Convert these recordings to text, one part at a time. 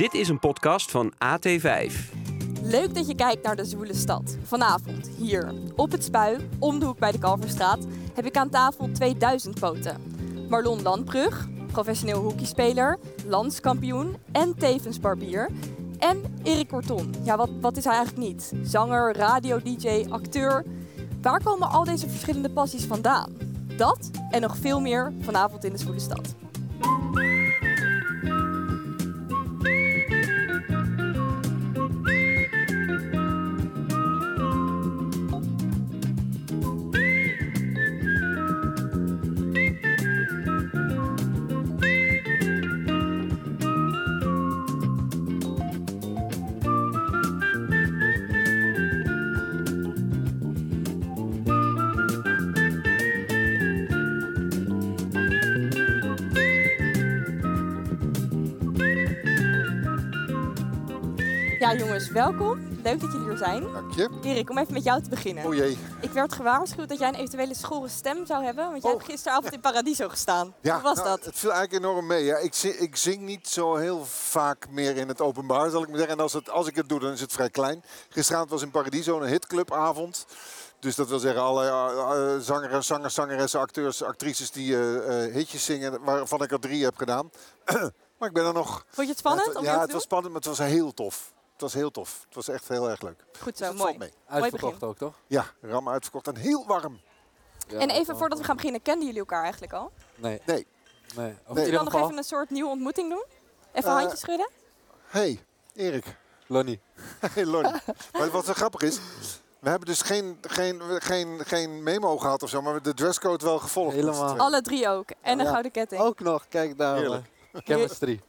Dit is een podcast van AT5. Leuk dat je kijkt naar de Zwoele Stad. Vanavond, hier, op het Spui, om de hoek bij de Kalverstraat, heb ik aan tafel 2000 poten. Marlon Landbrug, professioneel hockeyspeler, landskampioen en tevens barbier. En Erik Corton. Ja, wat, wat is hij eigenlijk niet? Zanger, radio-dj, acteur. Waar komen al deze verschillende passies vandaan? Dat en nog veel meer vanavond in de Zwoele Stad. Ja, jongens, welkom. Leuk dat jullie hier zijn. Dank je. Erik, om even met jou te beginnen. O jee. Ik werd gewaarschuwd dat jij een eventuele schorre stem zou hebben, want jij Oh. hebt gisteravond in Paradiso gestaan. Ja, Hoe was nou, dat? Het viel eigenlijk enorm mee. Ja. Ik, zing, ik zing niet zo heel vaak meer in het openbaar, zal ik maar zeggen. En als, het, als ik het doe, dan is het vrij klein. Gisteravond was in Paradiso een hitclubavond. Dus dat wil zeggen, alle uh, zangers, zangers, zangeressen, acteurs, actrices die eh, eh, hitjes zingen, waarvan ik er drie heb gedaan. maar ik ben er nog. Vond je het spannend Ja, het, om ja, weer te het was spannend, maar het was heel tof. Het was heel tof. Het was echt heel erg leuk. Goed Dus zo, mooi. mee. Uitverkocht ook, toch? Ja, ram uitverkocht en heel warm. Ja, En even voordat we gaan beginnen, kenden jullie elkaar eigenlijk al? Nee, Nee. nee. Of Nee. in Wil je ieder dan nog even een soort nieuwe ontmoeting doen? Even Eh, handjes schudden? Hey, Erik. Lonnie. Hey Lonnie. maar wat zo grappig is, we hebben dus geen, geen, geen, geen memo gehad of zo, maar we hebben de dresscode wel gevolgd. Helemaal. Alle drie ook. En een Ja. gouden ketting. Ook nog, kijk daar. Heerlijk. man. Chemistry.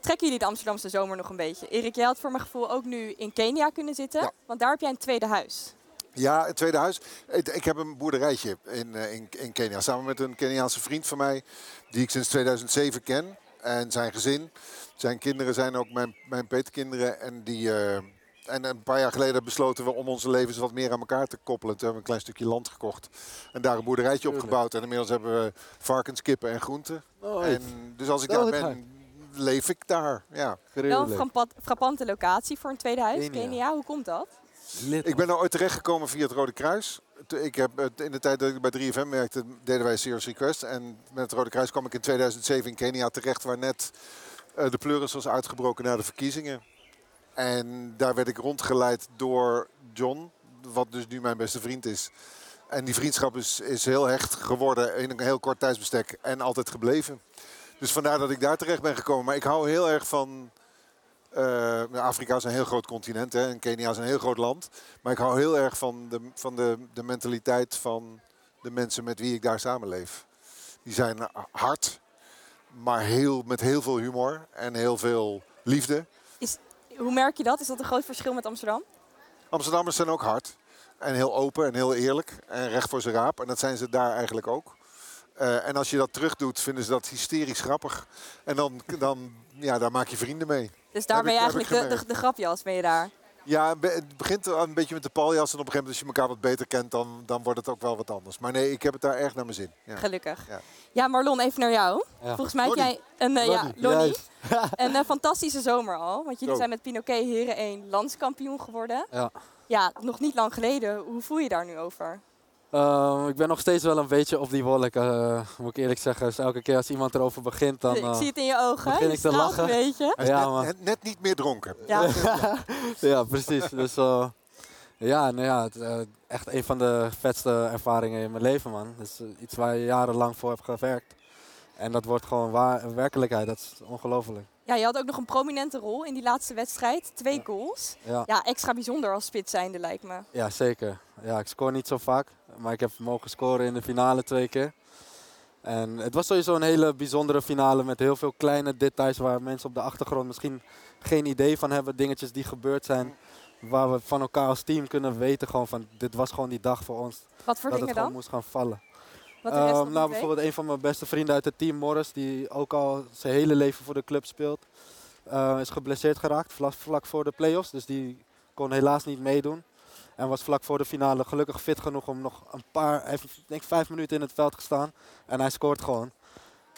Trekken jullie de Amsterdamse zomer nog een beetje? Erik, jij had voor mijn gevoel ook nu in Kenia kunnen zitten, Ja. want daar heb jij een tweede huis. Ja, het tweede huis. Ik, heb een boerderijtje in, eh, in, in Kenia. Samen met een Keniaanse vriend van mij, die ik sinds 2007 ken. En zijn gezin. Zijn kinderen zijn ook mijn, mijn peetkinderen. En, die, eh, en een paar jaar geleden besloten we om onze levens wat meer aan elkaar te koppelen. Toen hebben we een klein stukje land gekocht. En daar een boerderijtje opgebouwd. En inmiddels hebben we varkens, kippen en groenten. Nooit. En dus als ik daar ben, leef ik daar. Ja. Wel een frappante locatie voor een tweede huis, Kenia. Kenia. Hoe komt dat? Ik ben er ooit terechtgekomen via het Rode Kruis. Ik heb, het- in de tijd dat ik bij 3FM werkte, deden wij Serious Request. En met het Rode Kruis kwam ik in 2007 in Kenia terecht, waar net eh, de pleuris was uitgebroken na de verkiezingen. En daar werd ik rondgeleid door John, wat dus nu mijn beste vriend is. En die vriendschap is, is heel hecht geworden in een heel kort tijdsbestek en altijd gebleven. Dus vandaar dat ik daar terecht ben gekomen. Maar ik hou heel erg van eh, Afrika is een heel groot continent hè, en Kenia is een heel groot land. Maar ik hou heel erg van de, van de, de mentaliteit van de mensen met wie ik daar samenleef. Die zijn hard, maar heel, met heel veel humor en heel veel liefde. Hoe merk je dat? Is dat een groot verschil met Amsterdam? Amsterdammers zijn ook hard en heel open en heel eerlijk en recht voor zijn raap. En dat zijn ze daar eigenlijk ook. Eh, en als je dat terug doet, vinden ze dat hysterisch grappig. En dan, dan ja, daar maak je vrienden mee. Dus daar ben je eigenlijk de, de, grapjas, ben je daar? Ja, het begint een beetje met de paljas. En op een gegeven moment, als je elkaar wat beter kent, dan, dan wordt het ook wel wat anders. Maar nee, ik heb het daar erg naar mijn zin. Ja. Gelukkig. Ja. Ja. Marlon, even naar jou. Ja. Volgens mij heb jij een, eh, ja, Lonnie, een eh, fantastische zomer al. Want jullie Zo. zijn met Pinoquet Heren 1 landskampioen geworden. Ja. Ja, nog niet lang geleden. Hoe voel je daar nu over? Ehm, ik ben nog steeds wel een beetje op die wolk, eh, moet ik eerlijk zeggen. Dus elke keer als iemand erover begint, dan... ik eh, zie het in je ogen. begin Je ik te lachen. een. Hij is Ja, net, man. net, net niet meer dronken. Ja. ja, precies. Dus eh, ja, nou ja, het eh, echt een van de vetste ervaringen in mijn leven, man. Het is eh, iets waar je jarenlang voor hebt gewerkt. En dat wordt gewoon waar, werkelijkheid. Dat is ongelooflijk. Ja, je had ook nog een prominente rol in die laatste wedstrijd. Twee goals. Ja. Ja, extra bijzonder als spits zijnde lijkt me. ja, zeker. Ja, ik scoor niet zo vaak. Maar ik heb mogen scoren in de finale twee keer. En het was sowieso een hele bijzondere finale met heel veel kleine details waar mensen op de achtergrond misschien geen idee van hebben. Dingetjes die gebeurd zijn waar we van elkaar als team kunnen weten gewoon van dit was gewoon die dag voor ons. Wat voor dat dingen het gewoon dan? moest gaan vallen. Wat de rest Ehm, nou, bijvoorbeeld een van mijn beste vrienden uit het team, Morris, die ook al zijn hele leven voor de club speelt, eh, is geblesseerd geraakt vlak, vlak voor de play-offs. Dus die kon helaas niet meedoen. En was vlak voor de finale gelukkig fit genoeg om nog een paar, heeft denk vijf minuten in het veld gestaan. En hij scoort gewoon.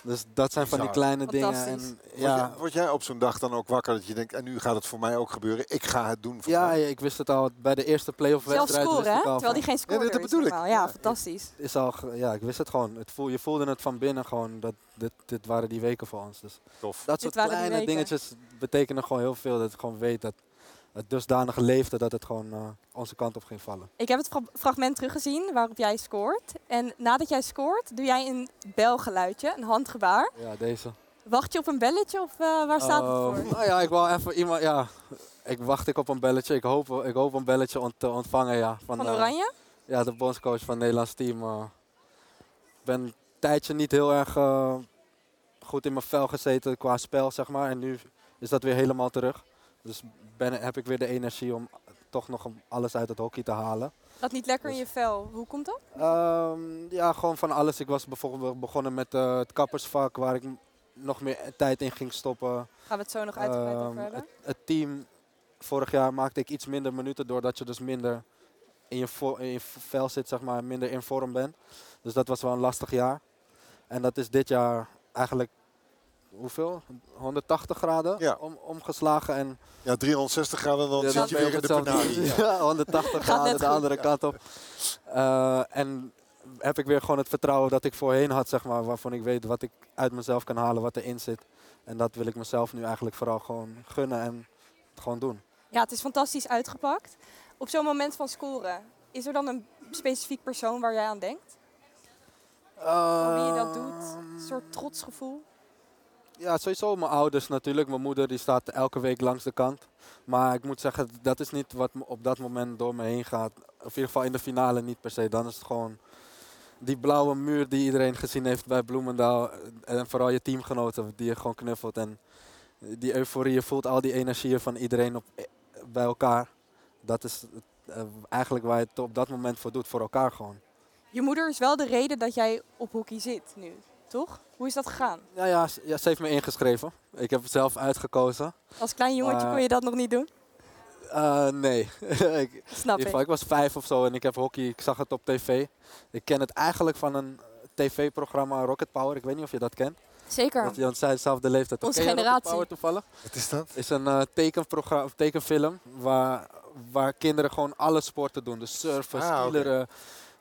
Dus dat zijn van die kleine dingen. En, Word, ja, jij, word jij op zo'n dag dan ook wakker dat je denkt, en nu gaat het voor mij ook gebeuren. Ik ga het doen voor ja, mij. ik wist het al bij de eerste playoff Zelf wedstrijd. scoren, ik al Terwijl die geen scorer dat is bedoel ik. Ja, Ja. fantastisch. is al, ja, ik wist het gewoon. Het voel, je voelde het van binnen gewoon. Dat, dit, dit waren die weken voor ons. Dus Tof. dat soort kleine dingetjes betekenen gewoon heel veel. Dat ik gewoon weet dat het dusdanig leefde dat het gewoon eh, onze kant op ging vallen. Ik heb het fra- fragment teruggezien waarop jij scoort. En nadat jij scoort, doe jij een belgeluidje, een handgebaar. Ja, deze. Wacht je op een belletje of eh, waar staat het voor? Nou ja, ik wou even iemand, ja. Ik wacht ik op een belletje. Ik hoop, ik hoop een belletje ont- te ontvangen, ja. Van eh, Oranje? Ja, de bondscoach van het Nederlands team. Ik ben een tijdje niet heel erg goed in mijn vel gezeten qua spel, zeg maar. En nu is dat weer helemaal terug. Dus ben, heb ik weer de energie om toch nog alles uit het hockey te halen. Dat niet lekker in Dus- je vel. Hoe komt dat? Ehm, ja, gewoon van alles. Ik was bijvoorbeeld begonnen met eh, het kappersvak, waar ik nog meer tijd in ging stoppen. Gaan we het zo nog uitgebreid over Ehm, hebben? het, het team, vorig jaar maakte ik iets minder minuten doordat je dus minder in je, vo- in je vel zit, zeg maar, minder in vorm bent. Dus dat was wel een lastig jaar. En dat is dit jaar eigenlijk, hoeveel? 180 graden Ja. om, omgeslagen. En Ja, 360 graden, dan ja, zit je weer in de penarie. Ja. Ja, 180 Gaat graden de andere kant op. Eh, en heb ik weer gewoon het vertrouwen dat ik voorheen had, zeg maar, waarvan ik weet wat ik uit mezelf kan halen, wat erin zit. En dat wil ik mezelf nu eigenlijk vooral gewoon gunnen en het gewoon doen. Ja, het is fantastisch uitgepakt. Op zo'n moment van scoren, is er dan een specifiek persoon waar jij aan denkt? Voor wie je dat doet? Een soort trotsgevoel? Ja, sowieso mijn ouders natuurlijk. Mijn moeder die staat elke week langs de kant. Maar ik moet zeggen, dat is niet wat op dat moment door me heen gaat. Of in ieder geval in de finale niet per se. Dan is het gewoon die blauwe muur die iedereen gezien heeft bij Bloemendaal. En vooral je teamgenoten die je gewoon knuffelt. En die euforie, je voelt al die energieën van iedereen op, bij elkaar. Dat is eh, eigenlijk waar je het op dat moment voor doet, voor elkaar gewoon. Je moeder is wel de reden dat jij op hockey zit nu, toch? Hoe is dat gegaan? Ja, ja, ja, ze heeft me ingeschreven. Ik heb het zelf uitgekozen. Als klein jongetje Maar- kon je dat nog niet doen? Eh, nee. ik, Snap In ieder ik. geval, ik was vijf of zo en ik heb hockey, ik zag het op tv. Ik ken het eigenlijk van een tv-programma Rocket Power. Ik weet niet of je dat kent. Zeker. Dat je zij dezelfde leeftijd. Onze Ken je Rocket generatie. Power toevallig? Wat is dat? is een eh, tekenprogramma, of tekenfilm waar, waar kinderen gewoon alle sporten doen. Dus surfen, Ah.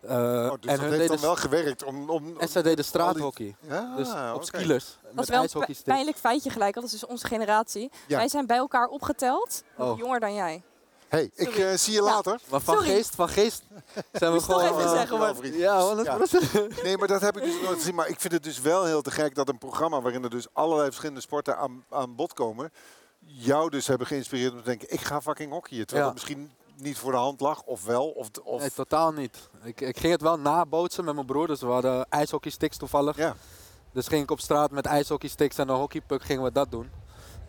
Eh, Oh, dus en, dat heeft dan deden, wel gewerkt om... om, en zij deden straathockey. Ja, Dus op skilers. Dat is wel een pijnlijk feitje gelijk, want dat is dus onze generatie. Ja. Wij zijn bij elkaar opgeteld, Oh. jonger dan jij. hey, ik eh, zie je Ja. later. Maar van Sorry. geest, van geest zijn we toch gewoon... even eh, zeggen, maar- vriend. Ja, 100%. Nee, maar dat heb ik dus nooit gezien. Maar ik vind het dus wel heel te gek dat een programma waarin er dus allerlei verschillende sporten aan, aan bod komen, jou dus hebben geïnspireerd om te denken, ik ga fucking hockeyen. Terwijl Ja. misschien niet voor de hand lag, of wel, of... of Nee, totaal niet. Ik, ik ging het wel nabootsen met mijn broer. Dus we hadden ijshockeysticks toevallig. ja. Dus ging ik op straat met ijshockeysticks en een hockeypuck gingen we dat doen.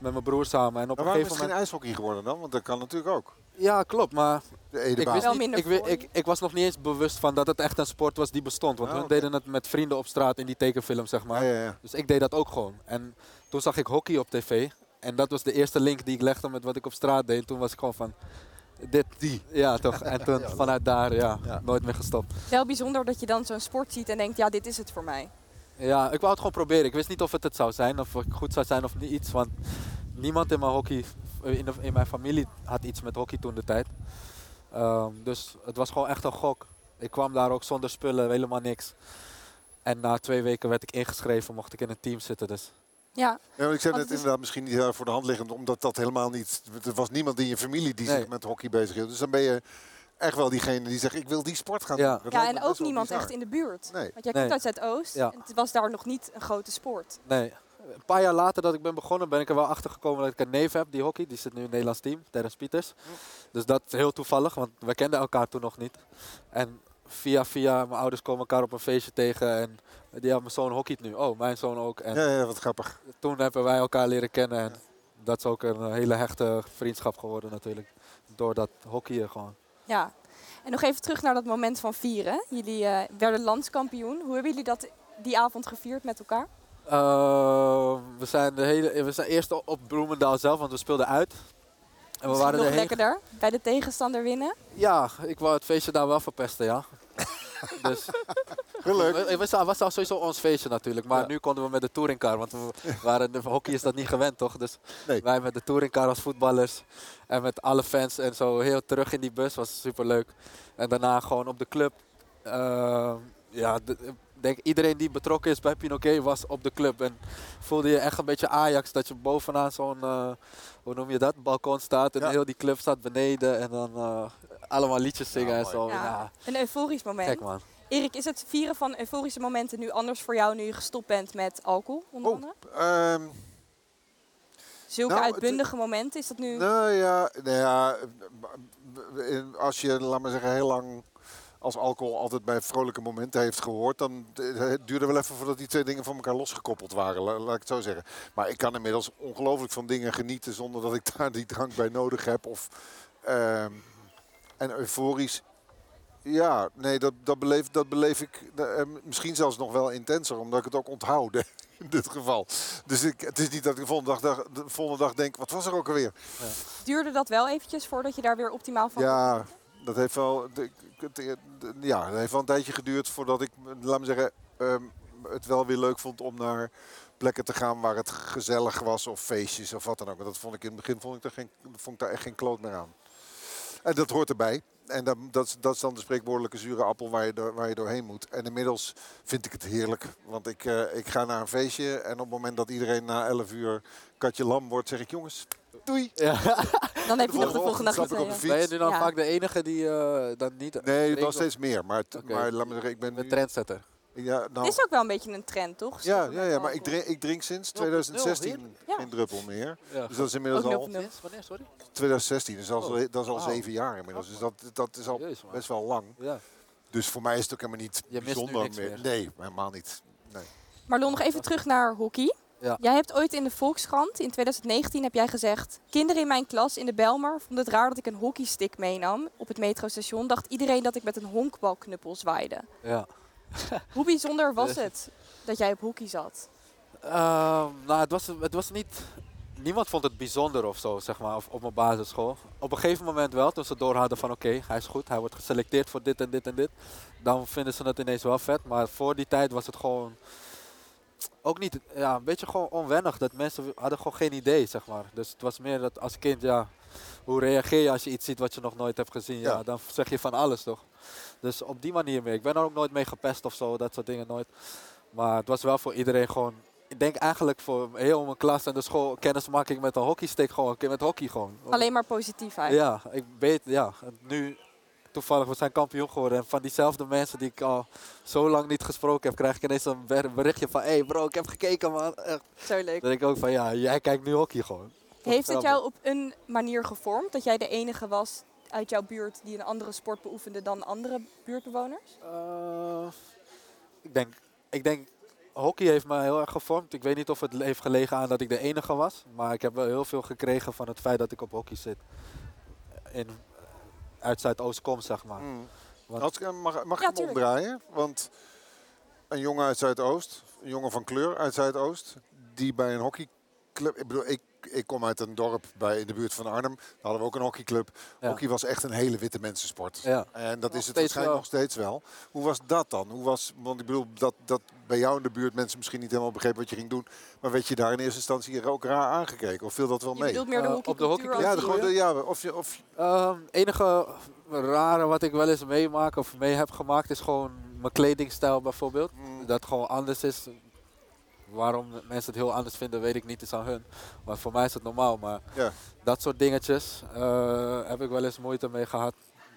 Met mijn broer samen. En op Maar een waarom is gegeven het geen moment... ijshockey geworden dan? Want dat kan natuurlijk ook. Ja, klopt. Maar De ik, Edebaan. wist Wel niet, minder ik, ik, ik was nog niet eens bewust van dat het echt een sport was die bestond. Want hun oké. deden het met vrienden op straat in die tekenfilm, zeg maar. Ja, ja, ja. Dus ik deed dat ook gewoon. En toen zag ik hockey op tv. En dat was de eerste link die ik legde met wat ik op straat deed. Toen was ik gewoon van... Dit, Die. Ja, toch. En toen vanuit daar, ja, Ja. nooit meer gestopt. Wel bijzonder dat je dan zo'n sport ziet en denkt, ja, dit is het voor mij. Ja, ik wou het gewoon proberen. Ik wist niet of het het zou zijn, of ik goed zou zijn of niet iets. Want niemand in mijn, hockey, in, de- in mijn familie had iets met hockey toen de tijd. Ehm, dus het was gewoon echt een gok. Ik kwam daar ook zonder spullen, helemaal niks. En na twee weken werd ik ingeschreven, mocht ik in een team zitten. Dus Ja, Ja, want ik zei Want net het is- inderdaad misschien niet heel voor de hand liggend, omdat dat helemaal niet... Er was niemand in je familie die Nee. zich met hockey bezig hield. Dus dan ben je echt wel diegene die zegt, ik wil die sport gaan Ja. doen. Dat ja en ook niemand bizar. echt in de buurt. Nee. Want jij Nee. komt uit Zuidoost Ja. en het was daar nog niet een grote sport. nee. Een paar jaar later dat ik ben begonnen, ben ik er wel achter gekomen dat ik een neef heb die hockey. Die zit nu in het Nederlands team, Terrence Pieters. Dus dat is heel toevallig, want we kenden elkaar toen nog niet. En via via, mijn ouders komen elkaar op een feestje tegen en die hebben mijn zoon hockeyt nu. Oh, mijn zoon ook. En Ja, ja, wat grappig. toen hebben wij elkaar leren kennen. En dat is ook een hele hechte vriendschap geworden natuurlijk. Door dat hockeyen gewoon. Ja. En nog even terug naar dat moment van vieren. Jullie eh, werden landskampioen. Hoe hebben jullie dat die avond gevierd met elkaar? Eh, we, zijn de hele, we zijn eerst op Bloemendaal zelf, want we speelden uit. En we Misschien waren nog erheen lekkerder bij de tegenstander winnen. Ja, ik wou het feestje daar wel verpesten, ja. dus leuk. Het was, al sowieso ons feestje natuurlijk. Maar Ja. nu konden we met de touringcar. Want we waren, de hockey is dat niet gewend, toch? Dus Nee. wij met de touringcar als voetballers. En met alle fans en zo heel terug in die bus. Was super leuk. En daarna gewoon op de club. Ehm, ja, de- denk iedereen die betrokken is bij Pinoquet was op de club. En voelde je echt een beetje Ajax. Dat je bovenaan zo'n, eh, hoe noem je dat, balkon staat. En Ja. heel die club staat beneden. En dan eh, allemaal liedjes zingen en zo. Ja, Ja, Een euforisch moment. man. Erik, is het vieren van euforische momenten nu anders voor jou nu je gestopt bent met alcohol, onder Oh, andere? ehm, Zulke nou, uitbundige momenten, is dat nu... nou ja, nou ja, als je, laat maar zeggen, heel lang als alcohol altijd bij vrolijke momenten heeft gehoord, dan eh, het duurde wel even voordat die twee dingen van elkaar losgekoppeld waren, la- laat ik het zo zeggen. Maar ik kan inmiddels ongelooflijk van dingen genieten zonder dat ik daar die drank bij nodig heb. Of, ehm, en euforisch, ja, nee, dat, dat, beleef, dat beleef ik eh, misschien zelfs nog wel intenser, omdat ik het ook onthoud in dit geval. Dus ik, het is niet dat ik de volgende dag, de volgende dag denk, wat was er ook alweer? Duurde dat wel eventjes voordat je daar weer optimaal van Ja, dat heeft wel, ja, dat heeft wel een tijdje geduurd voordat ik, laat me zeggen, ehm, het wel weer leuk vond om naar plekken te gaan waar het gezellig was of feestjes of wat dan ook. Dat vond ik in het begin vond ik daar, geen, vond ik daar echt geen kloot meer aan. En dat hoort erbij. En dat, dat, is- dat is dan de spreekwoordelijke zure appel waar je, door, waar je doorheen moet. En inmiddels vind ik het heerlijk. Want ik, eh, ik ga naar een feestje en op het moment dat iedereen na 11 uur katje lam wordt, zeg ik jongens, doei. Dan heb je nog de volgende dag op de. Ben je nu dan Ja. vaak de enige die eh, dan niet... Nee, wel steeds meer. Maar, maar laat me zeggen, ik ben Een nu... trendsetter. Ja, nou, Het is ook wel een beetje een trend, toch? ja, ja, ja, maar ik drink, ik drink sinds Nul- nul, 2016 heerlijk. Ja. geen druppel meer. Ja. Dus dat is inmiddels al... wanneer, sorry? 2016, dus dat is al, Oh. dat is al zeven jaar inmiddels. Dus dat, dat is al best wel lang. Ja. Dus voor mij is het ook helemaal niet Je mist nu bijzonder meer. meer. Nee, helemaal niet. Nee. Marlon, nog even terug naar hockey. Ja. Jij hebt ooit in de Volkskrant, in 2019 heb jij gezegd... Kinderen in mijn klas in de Belmar vonden het raar dat ik een hockeystick meenam. Op het metrostation dacht iedereen dat ik met een honkbalknuppel zwaaide. ja. Hoe bijzonder was het dat jij op hockey zat? Ehm, nou, het was, het was niet... Niemand vond het bijzonder of zo, zeg maar, of- op mijn basisschool. Op een gegeven moment wel, toen ze door hadden van oké, hij is goed, hij wordt geselecteerd voor dit en dit en dit. Dan vinden ze het ineens wel vet, maar voor die tijd was het gewoon... Ook niet, ja, een beetje gewoon onwennig. Dat mensen hadden gewoon geen idee, zeg maar. Dus het was meer dat als kind, ja, hoe reageer je als je iets ziet wat je nog nooit hebt gezien? Ja, Ja. dan zeg je van alles, toch? Dus op die manier meer. Ik ben er ook nooit mee gepest of zo, dat soort dingen nooit. Maar het was wel voor iedereen gewoon. Ik denk eigenlijk voor heel mijn klas en de school kennismaking met een hockeystick gewoon. Een keer met hockey gewoon. Alleen maar positief eigenlijk. Ja, ik weet, ja. Nu toevallig, we zijn kampioen geworden. En van diezelfde mensen die ik al zo lang niet gesproken heb, krijg ik ineens een ber- berichtje van: hé hey bro, ik heb gekeken man. Echt. Zo leuk. Dan denk ik ook van: ja, jij kijkt nu hockey gewoon. Heeft het jou op een manier gevormd dat jij de enige was uit jouw buurt die een andere sport beoefende dan andere buurtbewoners? Eh, ik, denk, ik denk, hockey heeft me heel erg gevormd. Ik weet niet of het heeft gelegen aan dat ik de enige was. Maar ik heb wel heel veel gekregen van het feit dat ik op hockey zit. In, uit Zuidoost kom, zeg maar. Mm. Want- Als ik, mag mag Ja, ik hem omdraaien? Want een jongen uit Zuidoost, een jongen van kleur uit Zuidoost, die bij een hockeyclub... Ik bedoel, ik, ik kom uit een dorp bij, in de buurt van Arnhem. Daar hadden we ook een hockeyclub. Ja. Hockey was echt een hele witte mensensport. Ja. En dat Nog is het waarschijnlijk wel. nog steeds wel. Hoe was dat dan? Hoe was, want ik bedoel, dat, dat bij jou in de buurt mensen misschien niet helemaal begrepen wat je ging doen. Maar werd je daar in eerste instantie ook raar aangekeken? Of viel dat wel Je mee? bedoelt meer de Eh, op de hockeyclub? Ja, de, gewoon de, ja, of je, of, Ehm, enige rare wat ik wel eens meemaak of mee heb gemaakt is gewoon mijn kledingstijl bijvoorbeeld. Mm. Dat gewoon anders is. Waarom mensen het heel anders vinden, weet ik niet, is aan hun. Maar voor mij is het normaal. Maar Ja. dat soort dingetjes eh, heb ik wel eens moeite mee gehad.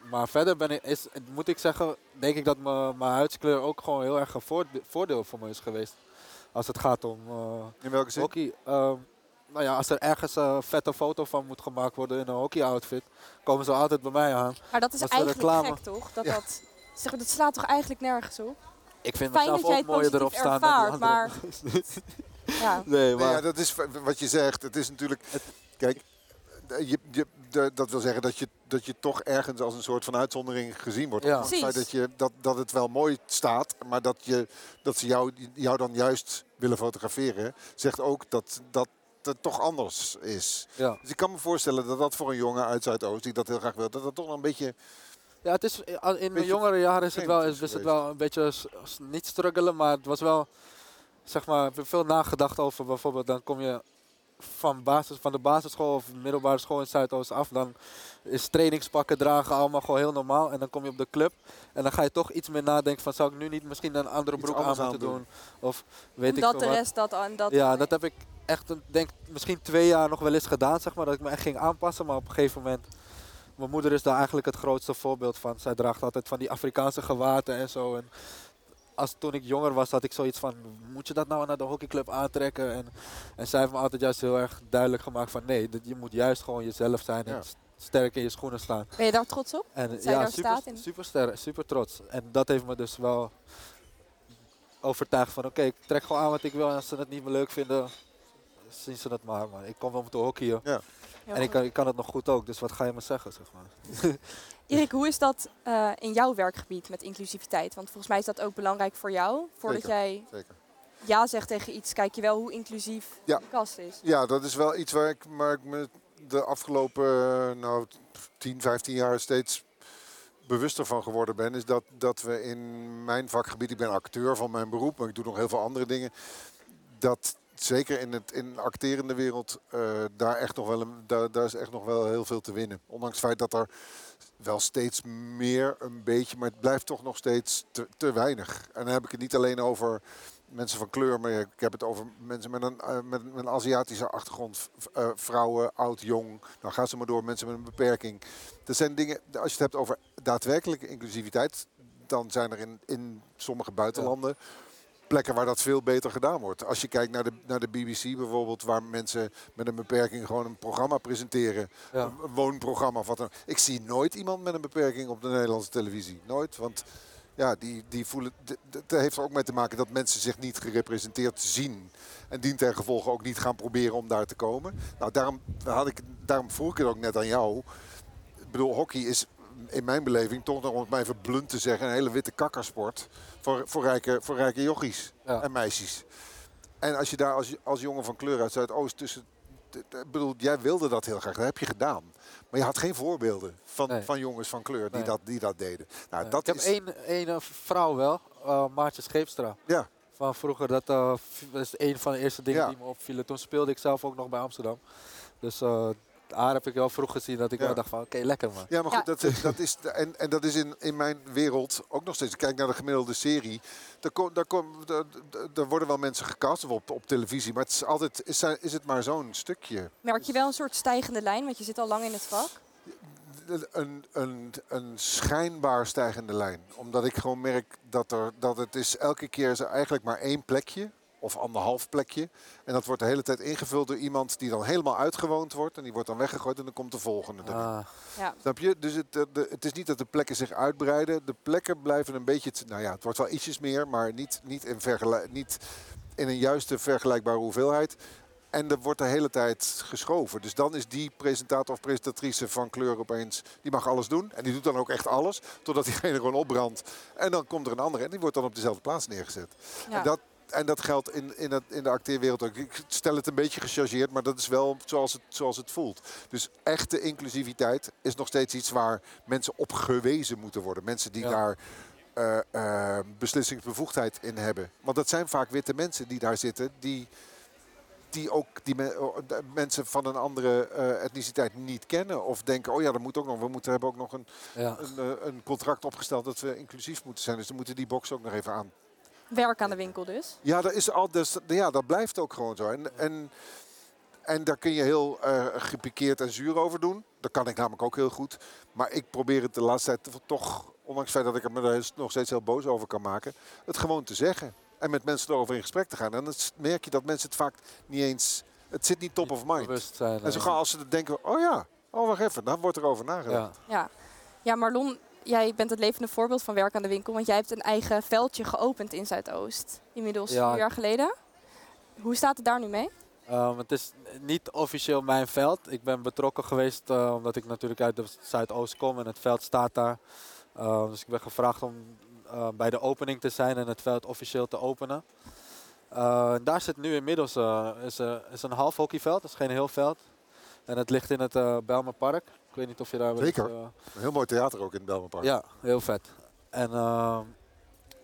Maar verder ben ik, is, moet ik zeggen, denk ik dat mijn mijn huidskleur ook gewoon heel erg een voorde- voordeel voor me is geweest. Als het gaat om eh, in welke zin? hockey. Ehm, nou ja, als er ergens een vette foto van moet gemaakt worden in een hockey-outfit, komen ze altijd bij mij aan. Maar dat is eigenlijk reclame. gek, toch? Dat, Ja. dat, zeg maar, dat slaat toch eigenlijk nergens op? Ik vind Fijn mezelf ook het mooier erop staan dan anderen. Ja. nee, Nee, maar... ja, dat is wat je zegt. Het is natuurlijk. Kijk, je, je, de- dat wil zeggen dat je, dat je toch ergens als een soort van uitzondering gezien wordt. Ja. Het feit dat, je, dat, dat het wel mooi staat, maar dat, je, dat ze jou, jou dan juist willen fotograferen, zegt ook dat, dat het toch anders is. ja. Dus ik kan me voorstellen dat dat voor een jongen uit Zuidoost, die dat heel graag wil, dat dat toch nog een beetje Ja, het is, in mijn Beetje jongere jaren is het wel, is, het wel een beetje, niet struggelen, maar het was wel, zeg maar, ik heb veel nagedacht over bijvoorbeeld, dan kom je van, basis, van de basisschool of middelbare school in Zuidoost af, dan is trainingspakken dragen allemaal gewoon heel normaal. En dan kom je op de club en dan ga je toch iets meer nadenken van, zou ik nu niet misschien een andere broek aan moeten doen? Of weet ik Omdat veel de wat. rest dat aan dat. Ja, dat heb ik echt, denk misschien twee jaar nog wel eens gedaan, zeg maar, dat ik me echt ging aanpassen. Maar op een gegeven moment, mijn moeder is daar eigenlijk het grootste voorbeeld van. Zij draagt altijd van die Afrikaanse gewaten en zo. En als toen ik jonger was, had ik zoiets van, moet je dat nou naar de hockeyclub aantrekken? En, en zij heeft me altijd juist heel erg duidelijk gemaakt van, nee, dat, je moet juist gewoon jezelf zijn en Ja. st- sterk in je schoenen staan. Ben je daar trots op? En zij ja, daar super, staat in- super, super trots. En dat heeft me dus wel overtuigd van oké, ik trek gewoon aan wat ik wil. En als ze het niet meer leuk vinden, zien ze het maar. maar ik kom wel om te hockeyen. Heel En ik kan, ik kan het nog goed ook, dus wat ga je me zeggen, zeg maar. Erik, hoe is dat eh, in jouw werkgebied met inclusiviteit? Want volgens mij is dat ook belangrijk voor jou. Voordat Zeker. jij Zeker. ja zegt tegen iets, kijk je wel hoe inclusief Ja. de kast is. Ja, dat is wel iets waar ik, waar ik me de afgelopen nou, 10, 15 jaar steeds bewuster van geworden ben. Is dat, dat we in mijn vakgebied, ik ben acteur van mijn beroep, maar ik doe nog heel veel andere dingen. Dat zeker in, het, in de acterende wereld, eh, daar, echt nog wel een, daar, daar is echt nog wel heel veel te winnen. Ondanks het feit dat er wel steeds meer een beetje, maar het blijft toch nog steeds te, te weinig. En dan heb ik het niet alleen over mensen van kleur, maar ik heb het over mensen met een, eh, met, een Aziatische achtergrond, eh, vrouwen, oud, jong. Nou, ga ze maar door, mensen met een beperking. Dat zijn dingen, als je het hebt over daadwerkelijke inclusiviteit, dan zijn er in, in sommige buitenlanden plekken waar dat veel beter gedaan wordt. Als je kijkt naar de, naar de BBC bijvoorbeeld, waar mensen met een beperking gewoon een programma presenteren. Ja. Een, woonprogramma of wat dan ook. Ik zie nooit iemand met een beperking op de Nederlandse televisie. Nooit, want ja, die, die voelen. Dat heeft er ook mee te maken dat mensen zich niet gerepresenteerd zien. En dien ten gevolge ook niet gaan proberen om daar te komen. Nou, daarom, had ik, daarom vroeg ik het ook net aan jou. Ik bedoel, hockey is in mijn beleving toch nog, om het maar even blunt te zeggen, een hele witte kakkersport. Voor, voor, rijke, voor rijke jochies Ja. en meisjes. En als je daar als, als jongen van kleur uit Zuidoost tussen. Ik bedoel, jij wilde dat heel graag, dat heb je gedaan. Maar je had geen voorbeelden van, Nee. van jongens van kleur die, Nee. dat, die dat deden. Nou, dat ik heb is, één, één eh, vrouw wel, eh, Maartje Scheepstra. Ja, Van vroeger, dat, dat is een van de eerste dingen Ja. die me opvielen. Toen speelde ik zelf ook nog bij Amsterdam. Dus haar heb ik wel vroeg gezien dat ik Ja. wel dacht van oké, lekker man. Ja, maar Ja. goed, dat, is- dat is, en, en dat is in, in mijn wereld ook nog steeds. Kijk naar de gemiddelde serie. Daar, kom, daar, kom, daar, daar worden wel mensen gecast op, op televisie. Maar het is altijd is, is het maar zo'n stukje. Merk je wel een soort stijgende lijn, want je zit al lang in het vak. Een, een, een schijnbaar stijgende lijn. Omdat ik gewoon merk dat, er, dat het is elke keer is er eigenlijk maar één plekje. Of anderhalf plekje. En dat wordt de hele tijd ingevuld door iemand die dan helemaal uitgewoond wordt. En die wordt dan weggegooid en dan komt de volgende. erin. Ah, Ja. Snap je? Dus het, eh, de, het is niet dat de plekken zich uitbreiden. De plekken blijven een beetje... Nou ja, het wordt wel ietsjes meer, maar niet, niet, in, niet in een juiste vergelijkbare hoeveelheid. En er wordt de hele tijd geschoven. Dus dan is die presentator of presentatrice van kleur opeens... Die mag alles doen. En die doet dan ook echt alles. Totdat diegene gewoon opbrandt. En dan komt er een andere. En die wordt dan op dezelfde plaats neergezet. Ja. En, dat, en dat geldt in, in, het, in de acteerwereld ook. Ik stel het een beetje gechargeerd, maar dat is wel zoals het, zoals het voelt. Dus echte inclusiviteit is nog steeds iets waar mensen op gewezen moeten worden. Mensen die Ja. daar eh, eh, beslissingsbevoegdheid in hebben. Want dat zijn vaak witte mensen die daar zitten, die, die ook die me- mensen van een andere eh, etniciteit niet kennen. Of denken, oh ja, dat moet ook nog. We moeten hebben ook nog een, ja. een, een contract opgesteld dat we inclusief moeten zijn. Dus dan moeten die box ook nog even aan Werk aan de winkel dus. ja, dat, is al, dus, ja, dat blijft ook gewoon zo. En, en, en daar kun je heel eh gepikeerd en zuur over doen. Dat kan ik namelijk ook heel goed. Maar ik probeer het de laatste tijd toch, ondanks het feit dat ik er me daar nog steeds heel boos over kan maken, het gewoon te zeggen. En met mensen erover in gesprek te gaan. En dan merk je dat mensen het vaak niet eens... Het zit niet top of mind. En zo gaan als ze denken, oh ja, oh wacht even, dan wordt er over nagedacht. ja. Ja. ja, Marlon, jij bent het levende voorbeeld van werk aan de winkel. Want jij hebt een eigen veldje geopend in Zuidoost. Inmiddels Ja. vier jaar geleden. Hoe staat het daar nu mee? Ehm, het is niet officieel mijn veld. Ik ben betrokken geweest eh, omdat ik natuurlijk uit de Zuidoost kom en het veld staat daar. Ehm, dus ik ben gevraagd om eh, bij de opening te zijn en het veld officieel te openen. Eh, daar zit nu inmiddels is, is een half hockeyveld, dat is geen heel veld. En het ligt in het eh Belmer Park. Ik weet niet of je daar wel Zeker. eens, eh, Een heel mooi theater ook in het Belmenpark. ja, heel vet. En eh,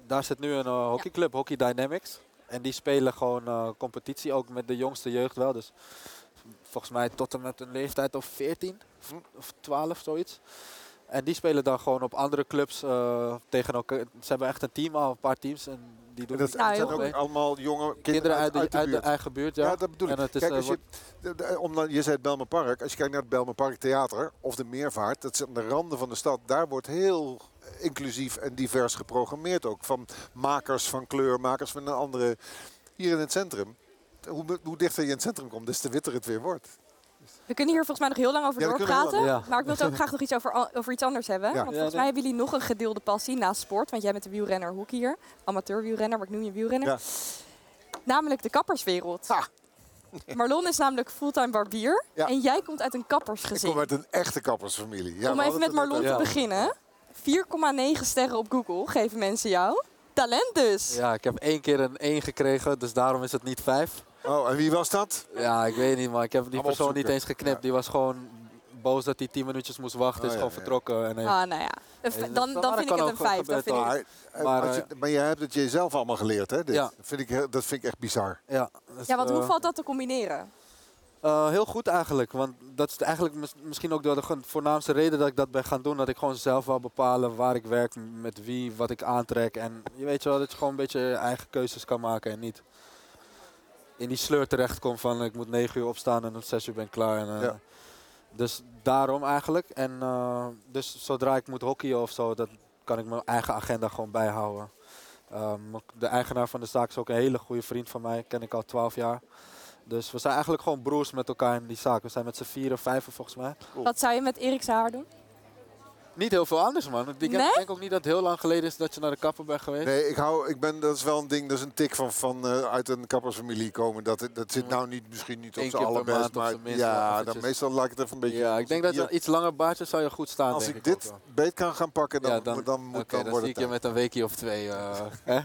daar zit nu een eh, hockeyclub, Hockey Dynamics. En die spelen gewoon eh, competitie, ook met de jongste jeugd wel. Dus volgens mij tot en met een leeftijd of 14 of, Hm. of 12, zoiets. En die spelen dan gewoon op andere clubs eh, tegen elkaar. Ze hebben echt een team al, een paar teams. En die En doen dat, Nou, dat zijn ook allemaal jonge kinderen, kinderen uit de, uit de, eigen buurt. Ja, Ja, dat bedoel ik. En het is, Kijk, eh, als je, de- om, dan- je zei het Belmenpark. Als je kijkt naar het Belmenpark Theater of de Meervaart. Dat is aan de randen van de stad. Daar wordt heel inclusief en divers geprogrammeerd ook. Van makers van kleur, makers van een andere. Hier in het centrum. Hoe, hoe dichter je in het centrum komt, des te witter het weer wordt. We kunnen hier volgens mij nog heel lang over Ja, doorpraten. Ja. Maar ik wil het ook graag nog iets over, over iets anders hebben. Ja. Want volgens mij hebben jullie nog een gedeelde passie naast sport. Want jij bent de wielrenner hockey hier. Amateur wielrenner, maar ik noem je wielrenner. Ja. Namelijk de kapperswereld. Ha. Marlon is namelijk fulltime barbier. Ja. En jij komt uit een Ik kappersgezin. kom uit een echte kappersfamilie. Ja, Om even met Marlon te Ja. beginnen. 4,9 sterren op Google geven mensen jou. Talent dus. ja, ik heb één keer een 1 gekregen, dus daarom is het niet 5. Oh, en wie was dat? Ja, ik weet niet, maar ik heb die Allemaal persoon niet eens geknipt. Ja. Die was gewoon boos dat hij 10 minuutjes moest wachten. Oh, is ja, gewoon ja. vertrokken. En, heeft- Ah, nou ja. Dan, dan vind ik het een 5. Dat gebeuren, vind ik. Maar, eh, Maar, je, maar jij hebt het jezelf allemaal geleerd, hè? Dit. Ja. Dat, vind ik, dat vind ik echt bizar. ja, dus, Ja, want hoe eh, valt dat te combineren? eh, heel goed eigenlijk. Want dat is eigenlijk mis- misschien ook de, de voornaamste reden dat ik dat ben gaan doen. Dat ik gewoon zelf wil bepalen waar ik werk, met wie, wat ik aantrek. En je weet je wel, dat je gewoon een beetje je eigen keuzes kan maken. En niet in die sleur terechtkomt van ik moet 9 uur opstaan en om 6 uur ben ik klaar. En, eh, Ja. Dus daarom eigenlijk. En eh, dus zodra ik moet hockeyen of zo, dat kan ik mijn eigen agenda gewoon bijhouden. Ehm, de eigenaar van de zaak is ook een hele goede vriend van mij, ken ik al 12 jaar. Dus we zijn eigenlijk gewoon broers met elkaar in die zaak. We zijn met z'n vieren, vijven volgens mij. Wat zou je met Erik's haar doen? Niet heel veel anders man. Ik denk, Nee? ik denk ook niet dat het heel lang geleden is dat je naar de kapper bent geweest. Nee, ik hou, ik ben, dat is wel een ding, dat is een tik van, van eh, uit een kappersfamilie komen. Dat, dat zit nou niet, misschien niet op Eén zijn per allerbest, maar minst ja, dan meestal laat ik het even een beetje... ja, ik denk dat een iets langer baardje zou je goed staan. als denk ik ik dit beet kan gaan pakken, dan, ja, dan, moet- dan, moet, oké, dan dan zie ik je met een weekje of twee. eh, hè?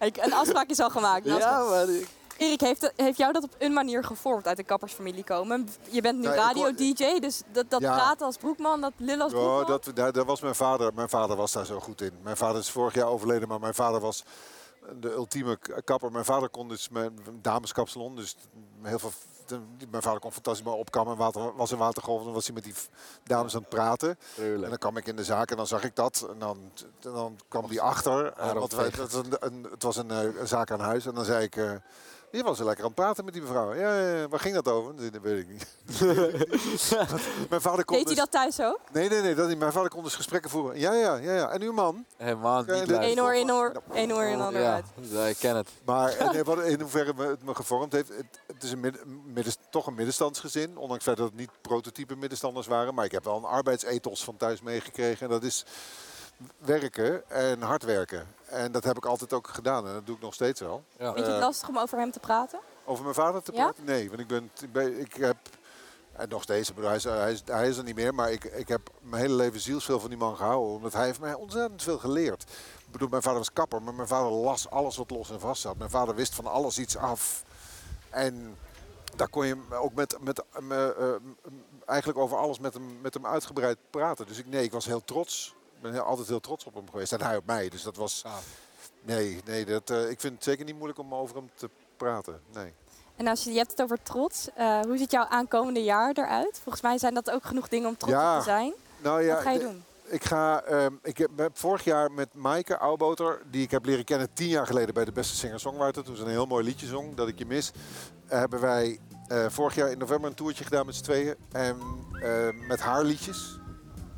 Ik- Een afspraak is al gemaakt. Ja, maar ik- Erik, heeft, heeft jou dat op een manier gevormd uit de kappersfamilie komen? Je bent nu Ja, radio-dj, dus dat, dat Ja. praten als broekman, dat lullen als broekman. Ja, dat, daar, daar was mijn vader. Mijn vader was daar zo goed in. Mijn vader is vorig jaar overleden, maar mijn vader was de ultieme kapper. Mijn vader kon dus mijn dameskapsalon, dus heel veel. Mijn vader kon fantastisch maar opkammen. Water, was in watergolf, dan was hij met die dames aan het praten. En dan kwam ik in de zaak en dan zag ik dat. En dan, dan kwam die achter. want wij, dat was een, een, het was een, eh, een zaak aan huis. En dan zei ik... eh, je was er lekker aan het praten met die mevrouw. Ja, waar ging dat over? Dat weet ik niet. mijn vader kon Deed hij dus- dat thuis ook? Nee, nee, nee. Dat niet. Mijn vader kon dus gesprekken voeren. Ja, ja, ja. ja. En uw man? Helemaal Ja, niet. Eén oor in oor, één oor in ander Ja, uit. ja, ik ken het. Maar eh, nee, wat, in hoeverre me- het me gevormd heeft. Het, het is een midden, midden- toch een middenstandsgezin. Ondanks dat het niet prototype middenstanders waren. Maar ik heb wel een arbeidsethos van thuis meegekregen. En dat is werken en hard werken. En dat heb ik altijd ook gedaan. En dat doe ik nog steeds wel. Ja. Vind je het Eh, lastig om over hem te praten? Over mijn vader te Ja? praten? Nee, want ik ben, ik heb, en nog steeds, hij, is, hij, is, hij is er niet meer, maar ik, ik heb mijn hele leven zielsveel van die man gehouden, omdat hij heeft mij ontzettend veel geleerd. Ik bedoel, mijn vader was kapper, maar mijn vader las alles wat los en vast zat. Mijn vader wist van alles iets af. En daar kon je ook met, met, me, eh, eigenlijk over alles met hem, met hem uitgebreid praten. Dus ik, nee, ik was heel trots. Ik ben heel, altijd heel trots op hem geweest. En hij op mij. Dus dat was... Nee, nee dat, eh, ik vind het zeker niet moeilijk om over hem te praten. Nee. En als je, je hebt het over trots, eh, hoe ziet jouw aankomende jaar eruit? Volgens mij zijn dat ook genoeg dingen om trots Ja. op te zijn. Nou ja, Wat ga je de- doen? Ik ga, ehm, ik heb, heb vorig jaar met Maaike Oudboter, die ik heb leren kennen tien jaar geleden bij de Beste Singer-Songwriter, toen ze een heel mooi liedje zong, Dat ik je mis, hebben wij eh, vorig jaar in november een toertje gedaan met z'n tweeën en met haar liedjes.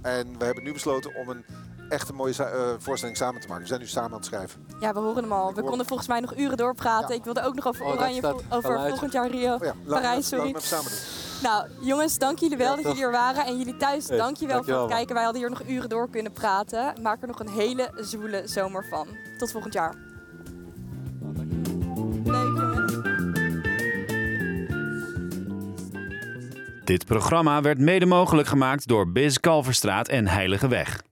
En we hebben nu besloten om een echte mooie eh, voorstelling samen te maken. We zijn nu samen aan het schrijven. Ja, we horen hem al. We hoor- konden volgens mij nog uren doorpraten. Ja. Ik wilde ook nog over Oh, Oranje, over volgend jaar Rio. Oh ja, Parijs, sorry. laten we samen doen. Nou, jongens, dank jullie wel Ja, dat toch. jullie er waren. En jullie thuis, Hey, dank je wel voor het kijken. Wij hadden hier nog uren door kunnen praten. Maak er nog een hele zwoele zomer van. Tot volgend jaar. Dit programma werd mede mogelijk gemaakt door Biz Kalverstraat en Heilige Weg.